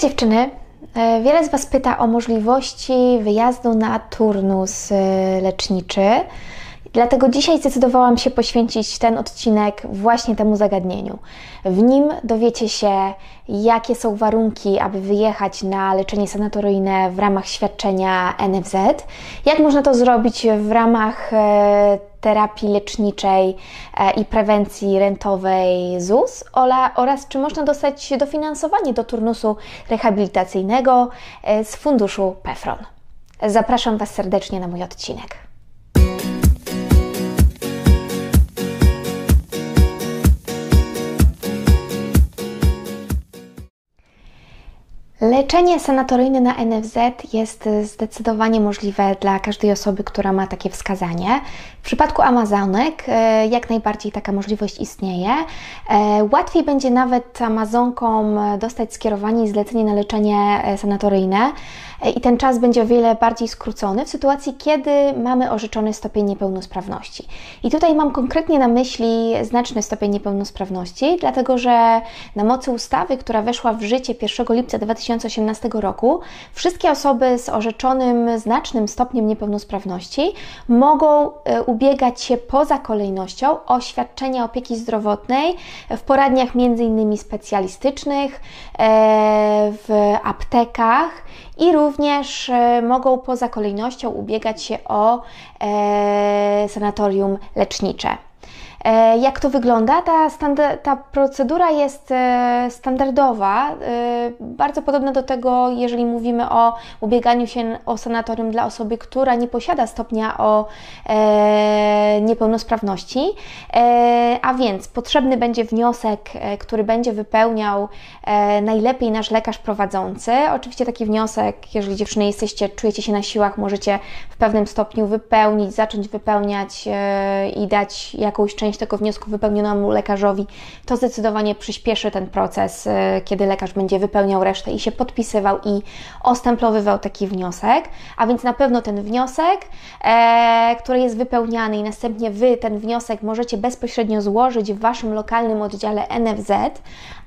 Dziewczyny! E, wiele z Was pyta o możliwości wyjazdu na turnus e, leczniczy. Dlatego dzisiaj zdecydowałam się poświęcić ten odcinek właśnie temu zagadnieniu. W nim dowiecie się, jakie są warunki, aby wyjechać na leczenie sanatoryjne w ramach świadczenia NFZ, jak można to zrobić w ramach e, terapii leczniczej e, i prewencji rentowej ZUS oraz czy można dostać dofinansowanie do turnusu rehabilitacyjnego e, z funduszu PEFRON. Zapraszam Was serdecznie na mój odcinek. Leczenie sanatoryjne na NFZ jest zdecydowanie możliwe dla każdej osoby, która ma takie wskazanie. W przypadku Amazonek e, jak najbardziej taka możliwość istnieje. E, łatwiej będzie nawet Amazonkom dostać skierowanie i zlecenie na leczenie e, sanatoryjne i ten czas będzie o wiele bardziej skrócony w sytuacji, kiedy mamy orzeczony stopień niepełnosprawności. I tutaj mam konkretnie na myśli znaczny stopień niepełnosprawności, dlatego że na mocy ustawy, która weszła w życie 1 lipca 2018 roku, wszystkie osoby z orzeczonym znacznym stopniem niepełnosprawności mogą e, ubiegać się poza kolejnością o świadczenia opieki zdrowotnej w poradniach innymi specjalistycznych, e, w aptekach i również e, mogą poza kolejnością ubiegać się o sanatorium lecznicze. E, jak to wygląda? Ta, ta procedura jest e, standardowa, e, bardzo podobna do tego, jeżeli mówimy o ubieganiu się o sanatorium dla osoby, która nie posiada stopnia o niepełnosprawności, a więc potrzebny będzie wniosek, który będzie wypełniał najlepiej nasz lekarz prowadzący. Oczywiście taki wniosek, jeżeli dziewczyny jesteście, czujecie się na siłach, możecie w pewnym stopniu wypełnić, zacząć wypełniać i dać jakąś część tego wniosku wypełnionemu lekarzowi, to zdecydowanie przyspieszy ten proces, e, kiedy lekarz będzie wypełniał resztę i się podpisywał i ostemplowywał taki wniosek. A więc na pewno ten wniosek, e, który jest wypełniany i następnie Wy ten wniosek możecie bezpośrednio złożyć w Waszym lokalnym oddziale NFZ,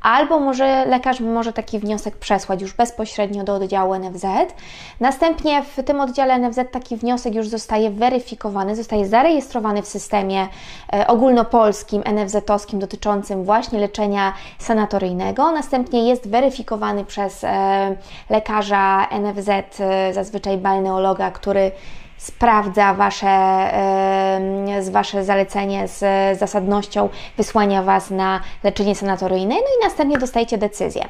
albo może lekarz może taki wniosek przesłać już bezpośrednio do oddziału NFZ. Następnie w tym oddziale NFZ taki wniosek już zostaje weryfikowany, zostaje zarejestrowany w systemie e, ogólnopolskim, NFZ-owskim dotyczącym właśnie leczenia sanatoryjnego. Następnie jest weryfikowany przez e, lekarza NFZ, e, zazwyczaj balneologa, który sprawdza wasze, z wasze zalecenie z zasadnością wysłania Was na leczenie sanatoryjne, no i następnie dostajecie decyzję.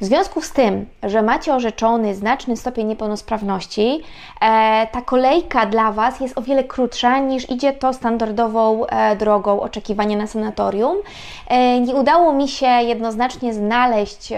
W związku z tym, że macie orzeczony znaczny stopień niepełnosprawności, e, ta kolejka dla Was jest o wiele krótsza niż idzie to standardową e, drogą oczekiwania na sanatorium. E, nie udało mi się jednoznacznie znaleźć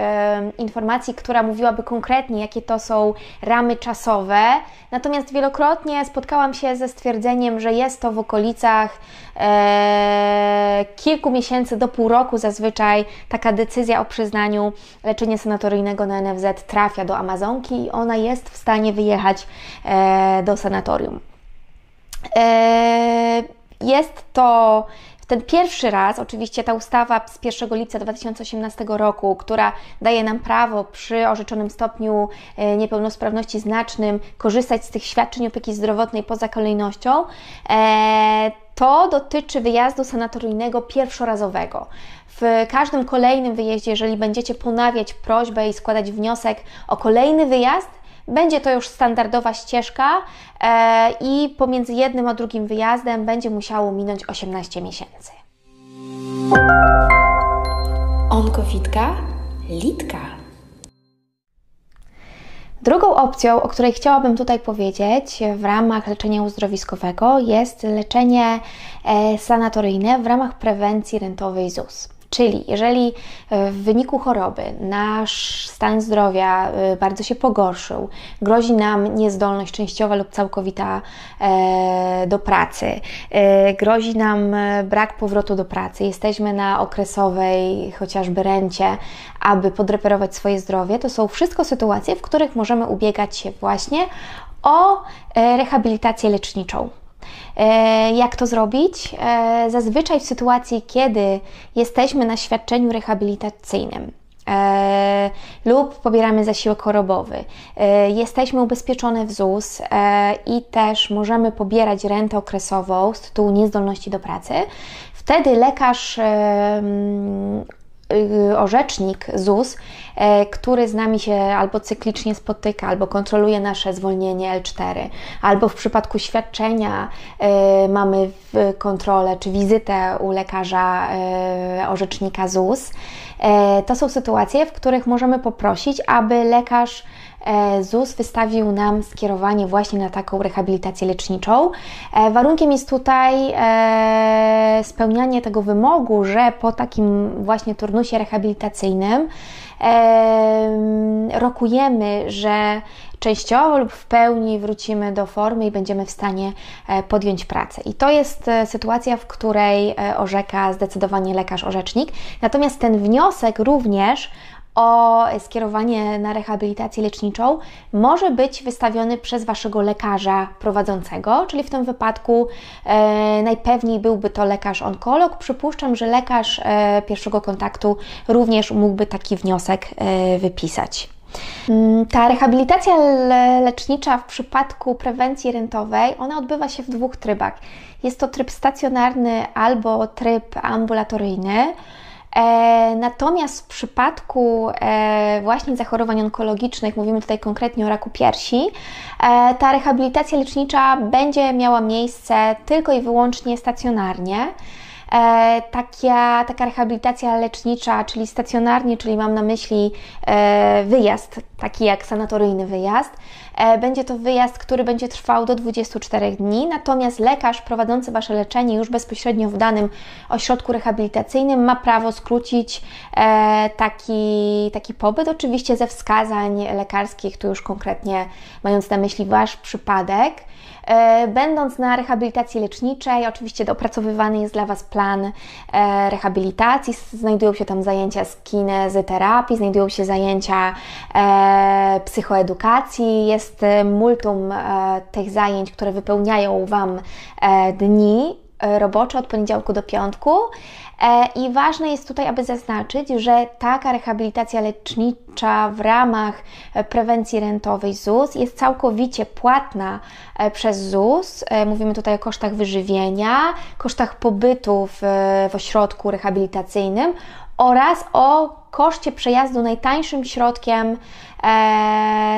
informacji, która mówiłaby konkretnie, jakie to są ramy czasowe, natomiast wielokrotnie spotkałam się ze stwierdzeniem, że jest to w okolicach e, kilku miesięcy do pół roku zazwyczaj taka decyzja o przyznaniu leczenia sanatoryjnego na NFZ trafia do Amazonki i ona jest w stanie wyjechać e, do sanatorium. E, jest to ten pierwszy raz, oczywiście ta ustawa z 1 lipca 2018 roku, która daje nam prawo przy orzeczonym stopniu e, niepełnosprawności znacznym korzystać z tych świadczeń opieki zdrowotnej poza kolejnością, e, to dotyczy wyjazdu sanatoryjnego pierwszorazowego. W każdym kolejnym wyjeździe, jeżeli będziecie ponawiać prośbę i składać wniosek o kolejny wyjazd, będzie to już standardowa ścieżka e, i pomiędzy jednym a drugim wyjazdem będzie musiało minąć 18 miesięcy. Onkofitka, litka. Drugą opcją, o której chciałabym tutaj powiedzieć w ramach leczenia uzdrowiskowego jest leczenie e, sanatoryjne w ramach prewencji rentowej ZUS. Czyli jeżeli e, w wyniku choroby nasz stan zdrowia e, bardzo się pogorszył, grozi nam niezdolność częściowa lub całkowita e, do pracy, grozi nam brak powrotu do pracy, jesteśmy na okresowej chociażby rencie, aby podreperować swoje zdrowie, to są wszystko sytuacje, w których możemy ubiegać się właśnie o rehabilitację leczniczą. E, jak to zrobić? E, zazwyczaj w sytuacji, kiedy jesteśmy na świadczeniu rehabilitacyjnym, E, lub pobieramy zasiłek chorobowy. Jesteśmy ubezpieczone w ZUS i też możemy pobierać rentę okresową z tytułu niezdolności do pracy. Wtedy lekarz orzecznik ZUS, e, który z nami się albo cyklicznie spotyka, albo kontroluje nasze zwolnienie L4, albo w przypadku świadczenia e, mamy kontrolę czy wizytę u lekarza e, orzecznika ZUS. To są sytuacje, w których możemy poprosić, aby lekarz ZUS wystawił nam skierowanie właśnie na taką rehabilitację leczniczą. E, warunkiem jest tutaj e, spełnianie tego wymogu, że po takim właśnie turnusie rehabilitacyjnym rokujemy, że częściowo lub w pełni wrócimy do formy i będziemy w stanie podjąć pracę. I to jest sytuacja, w której orzeka zdecydowanie lekarz orzecznik. Natomiast ten wniosek również o skierowanie na rehabilitację leczniczą może być wystawiony przez Waszego lekarza prowadzącego, czyli w tym wypadku e, najpewniej byłby to lekarz onkolog. Przypuszczam, że lekarz e, pierwszego kontaktu również mógłby taki wniosek e, wypisać. Mm, ta rehabilitacja lecznicza w przypadku prewencji rentowej, ona odbywa się w dwóch trybach. Jest to tryb stacjonarny albo tryb ambulatoryjny. E, natomiast w przypadku e, właśnie zachorowań onkologicznych, mówimy tutaj konkretnie o raku piersi, e, ta rehabilitacja lecznicza będzie miała miejsce tylko i wyłącznie stacjonarnie. E, taka, taka rehabilitacja lecznicza, czyli stacjonarnie, czyli mam na myśli e, wyjazd, taki jak sanatoryjny wyjazd. E, będzie to wyjazd, który będzie trwał do 24 dni, natomiast lekarz prowadzący Wasze leczenie już bezpośrednio w danym ośrodku rehabilitacyjnym ma prawo skrócić taki, taki pobyt, oczywiście ze wskazań lekarskich, tu już konkretnie mając na myśli Wasz przypadek. E, będąc na rehabilitacji leczniczej, oczywiście opracowywany jest dla Was plan e, rehabilitacji, znajdują się tam zajęcia z kinezyterapii, znajdują się zajęcia e, psychoedukacji, jest multum tych zajęć, które wypełniają Wam dni robocze od poniedziałku do piątku. E, I ważne jest tutaj, aby zaznaczyć, że taka rehabilitacja lecznicza w ramach e, prewencji rentowej ZUS jest całkowicie płatna e, przez ZUS. Mówimy tutaj o kosztach wyżywienia, kosztach pobytu w, w ośrodku rehabilitacyjnym oraz o koszcie przejazdu najtańszym środkiem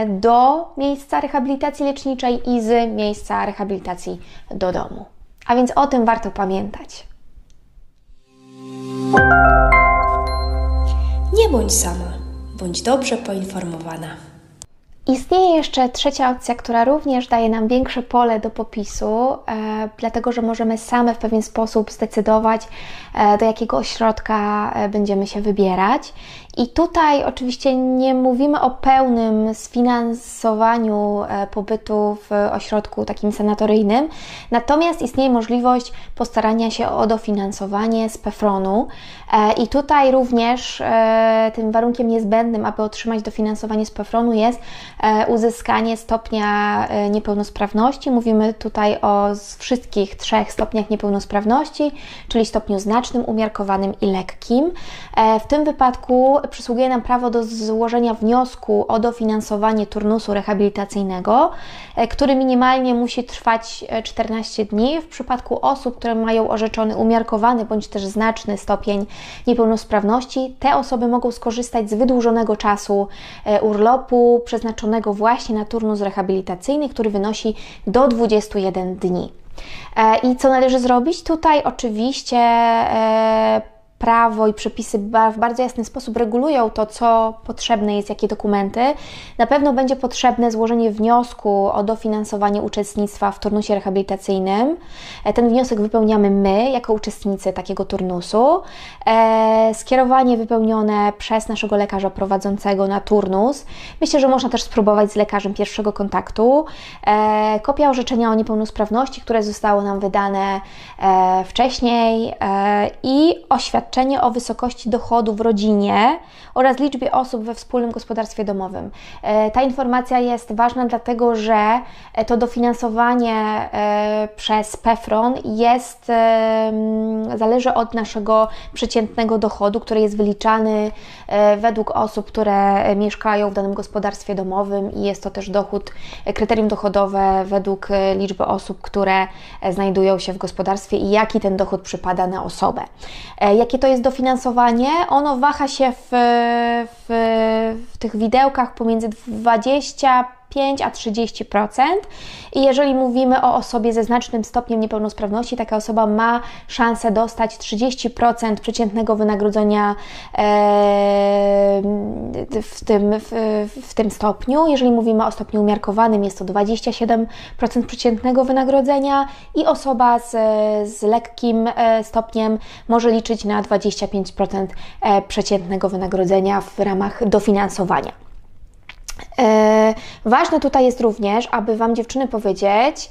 do miejsca rehabilitacji leczniczej i z miejsca rehabilitacji do domu. A więc o tym warto pamiętać. Nie bądź sama, bądź dobrze poinformowana. Istnieje jeszcze trzecia opcja, która również daje nam większe pole do popisu, e, dlatego że możemy same w pewien sposób zdecydować, e, do jakiego ośrodka e, będziemy się wybierać. I tutaj oczywiście nie mówimy o pełnym sfinansowaniu e, pobytu w ośrodku takim sanatoryjnym, natomiast istnieje możliwość postarania się o dofinansowanie z PEFRON-u. E, I tutaj również tym warunkiem niezbędnym, aby otrzymać dofinansowanie z PEFRON-u jest uzyskanie stopnia niepełnosprawności. Mówimy tutaj o wszystkich trzech stopniach niepełnosprawności, czyli stopniu znacznym, umiarkowanym i lekkim. W tym wypadku przysługuje nam prawo do złożenia wniosku o dofinansowanie turnusu rehabilitacyjnego, e, który minimalnie musi trwać 14 e, dni. W przypadku osób, które mają orzeczony umiarkowany bądź też znaczny stopień niepełnosprawności, te osoby mogą skorzystać z wydłużonego czasu e, urlopu przeznaczonego właśnie na turnus rehabilitacyjny, który wynosi do 21 dni. I co należy zrobić? Tutaj oczywiście prawo i przepisy w bardzo jasny sposób regulują to, co potrzebne jest, jakie dokumenty. Na pewno będzie potrzebne złożenie wniosku o dofinansowanie uczestnictwa w turnusie rehabilitacyjnym. E, ten wniosek wypełniamy my, jako uczestnicy takiego turnusu. E, skierowanie wypełnione przez naszego lekarza prowadzącego na turnus. Myślę, że można też spróbować z lekarzem pierwszego kontaktu. E, kopia orzeczenia o niepełnosprawności, które zostało nam wydane wcześniej i oświadczenie oświadczenie o wysokości dochodu w rodzinie oraz liczbie osób we wspólnym gospodarstwie domowym. E, ta informacja jest ważna, dlatego że to dofinansowanie przez PEFRON jest, zależy od naszego przeciętnego dochodu, który jest wyliczany według osób, które mieszkają w danym gospodarstwie domowym i jest to też dochód, kryterium dochodowe według liczby osób, które znajdują się w gospodarstwie i jaki ten dochód przypada na osobę. E, jakie to jest dofinansowanie? Ono waha się w, w, w tych widełkach pomiędzy 20 5 a 30%. I jeżeli mówimy o osobie ze znacznym stopniem niepełnosprawności, taka osoba ma szansę dostać 30% przeciętnego wynagrodzenia w tym, w, w tym stopniu. Jeżeli mówimy o stopniu umiarkowanym, jest to 27% przeciętnego wynagrodzenia i osoba z, z lekkim e, stopniem może liczyć na 25% e, przeciętnego wynagrodzenia w ramach dofinansowania. E, ważne tutaj jest również, aby Wam dziewczyny powiedzieć,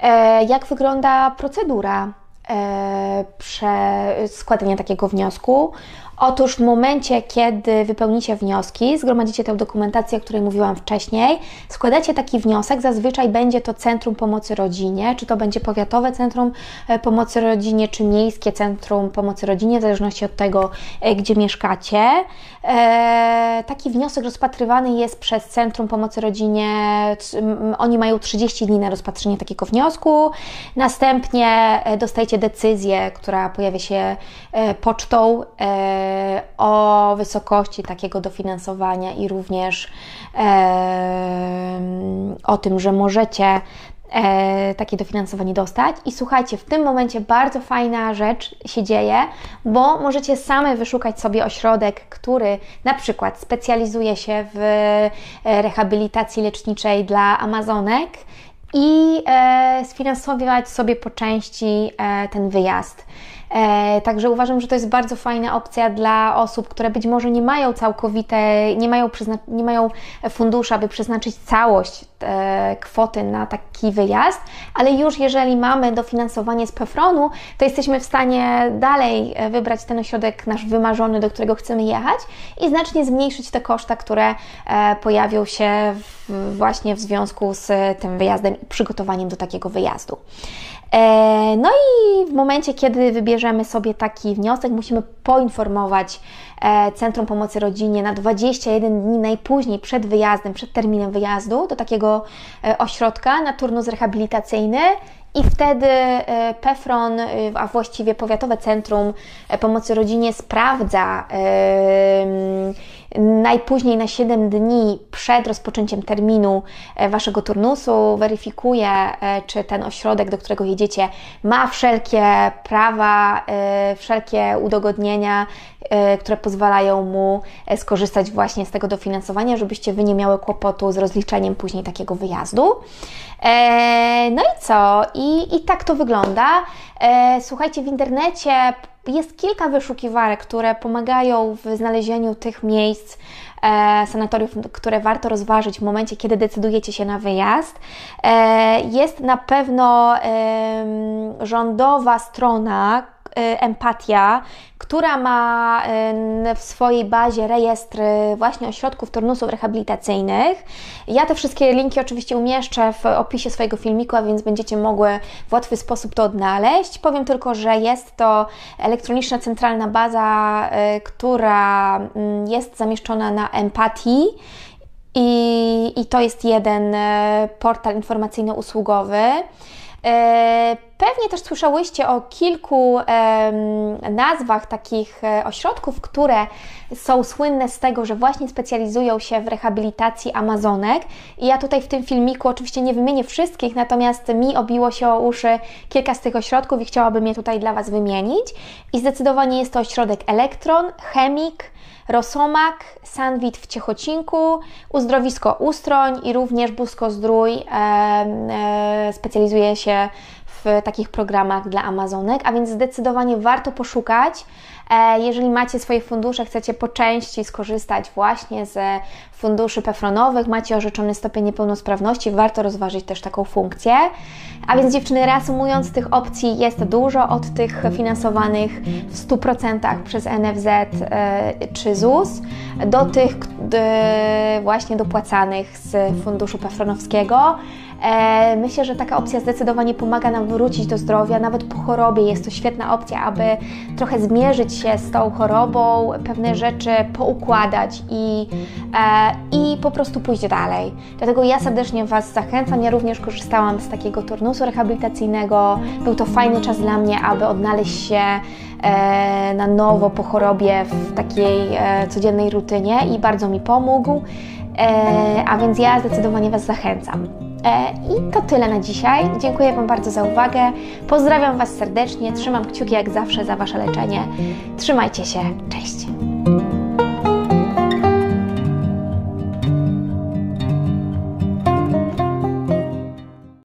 e, jak wygląda procedura e, składania takiego wniosku Otóż w momencie, kiedy wypełnicie wnioski, zgromadzicie tę dokumentację, o której mówiłam wcześniej, składacie taki wniosek, zazwyczaj będzie to Centrum Pomocy Rodzinie, czy to będzie Powiatowe Centrum e, Pomocy Rodzinie, czy Miejskie Centrum Pomocy Rodzinie, w zależności od tego, e, gdzie mieszkacie. E, taki wniosek rozpatrywany jest przez Centrum Pomocy Rodzinie, oni mają 30 dni na rozpatrzenie takiego wniosku, następnie dostajecie decyzję, która pojawia się pocztą, o wysokości takiego dofinansowania i również o tym, że możecie e, takie dofinansowanie dostać. I słuchajcie, w tym momencie bardzo fajna rzecz się dzieje, bo możecie same wyszukać sobie ośrodek, który na przykład specjalizuje się w e, rehabilitacji leczniczej dla Amazonek i e, sfinansować sobie po części ten wyjazd. E, także uważam, że to jest bardzo fajna opcja dla osób, które być może nie mają całkowite, nie mają, nie mają funduszu, aby przeznaczyć całość e, kwoty na taki wyjazd, ale już jeżeli mamy dofinansowanie z PFRON-u, to jesteśmy w stanie dalej e, wybrać ten ośrodek nasz wymarzony, do którego chcemy jechać i znacznie zmniejszyć te koszta, które pojawią się w, właśnie w związku z tym wyjazdem i przygotowaniem do takiego wyjazdu. E, no i w momencie, kiedy wybierzemy sobie taki wniosek, musimy poinformować e, Centrum Pomocy Rodzinie na 21 dni najpóźniej przed wyjazdem, przed terminem wyjazdu do takiego e, ośrodka na turnus rehabilitacyjny i wtedy PEFRON, a właściwie Powiatowe Centrum Pomocy Rodzinie sprawdza najpóźniej na 7 dni przed rozpoczęciem terminu e, Waszego turnusu, weryfikuje, e, czy ten ośrodek, do którego jedziecie, ma wszelkie prawa, e, wszelkie udogodnienia, które pozwalają mu skorzystać właśnie z tego dofinansowania, żebyście Wy nie miały kłopotu z rozliczeniem później takiego wyjazdu. No i co? I, i tak to wygląda. Słuchajcie, w internecie jest kilka wyszukiwarek, które pomagają w znalezieniu tych miejsc, e, sanatoriów, które warto rozważyć w momencie, kiedy decydujecie się na wyjazd. E, jest na pewno e, rządowa strona, empatia, która ma y, w swojej bazie rejestr właśnie ośrodków turnusów rehabilitacyjnych. Ja te wszystkie linki oczywiście umieszczę w opisie swojego filmiku, a więc będziecie mogły w łatwy sposób to odnaleźć. Powiem tylko, że jest to elektroniczna centralna baza, y, która mm, jest zamieszczona na empatii. I, I to jest jeden portal informacyjno-usługowy. Pewnie też słyszałyście o kilku nazwach takich e, ośrodków, które są słynne z tego, że właśnie specjalizują się w rehabilitacji Amazonek. I ja tutaj w tym filmiku oczywiście nie wymienię wszystkich, natomiast mi obiło się o uszy kilka z tych ośrodków i chciałabym je tutaj dla Was wymienić. I zdecydowanie jest to ośrodek Elektron, Chemik, Rosomak, Sanwit w Ciechocinku, Uzdrowisko Ustroń i również Busko Zdrój e, specjalizuje się w takich programach dla Amazonek, a więc zdecydowanie warto poszukać. E, jeżeli macie swoje fundusze, chcecie po części skorzystać właśnie z funduszy pefronowych, macie orzeczony stopień niepełnosprawności, warto rozważyć też taką funkcję. A więc dziewczyny, reasumując, tych opcji jest dużo, od tych finansowanych w 100% przez NFZ e, czy ZUS, do tych właśnie dopłacanych z funduszu pefronowskiego. E, myślę, że taka opcja zdecydowanie pomaga nam wrócić do zdrowia, nawet po chorobie jest to świetna opcja, aby trochę zmierzyć się z tą chorobą, pewne rzeczy poukładać i, e, i po prostu pójść dalej. Dlatego ja serdecznie Was zachęcam. Ja również korzystałam z takiego turnusu rehabilitacyjnego. Był to fajny czas dla mnie, aby odnaleźć się e, na nowo po chorobie w takiej codziennej rutynie i bardzo mi pomógł. A więc ja zdecydowanie Was zachęcam. E, I to tyle na dzisiaj. Dziękuję Wam bardzo za uwagę. Pozdrawiam Was serdecznie. Trzymam kciuki jak zawsze za Wasze leczenie. Trzymajcie się. Cześć.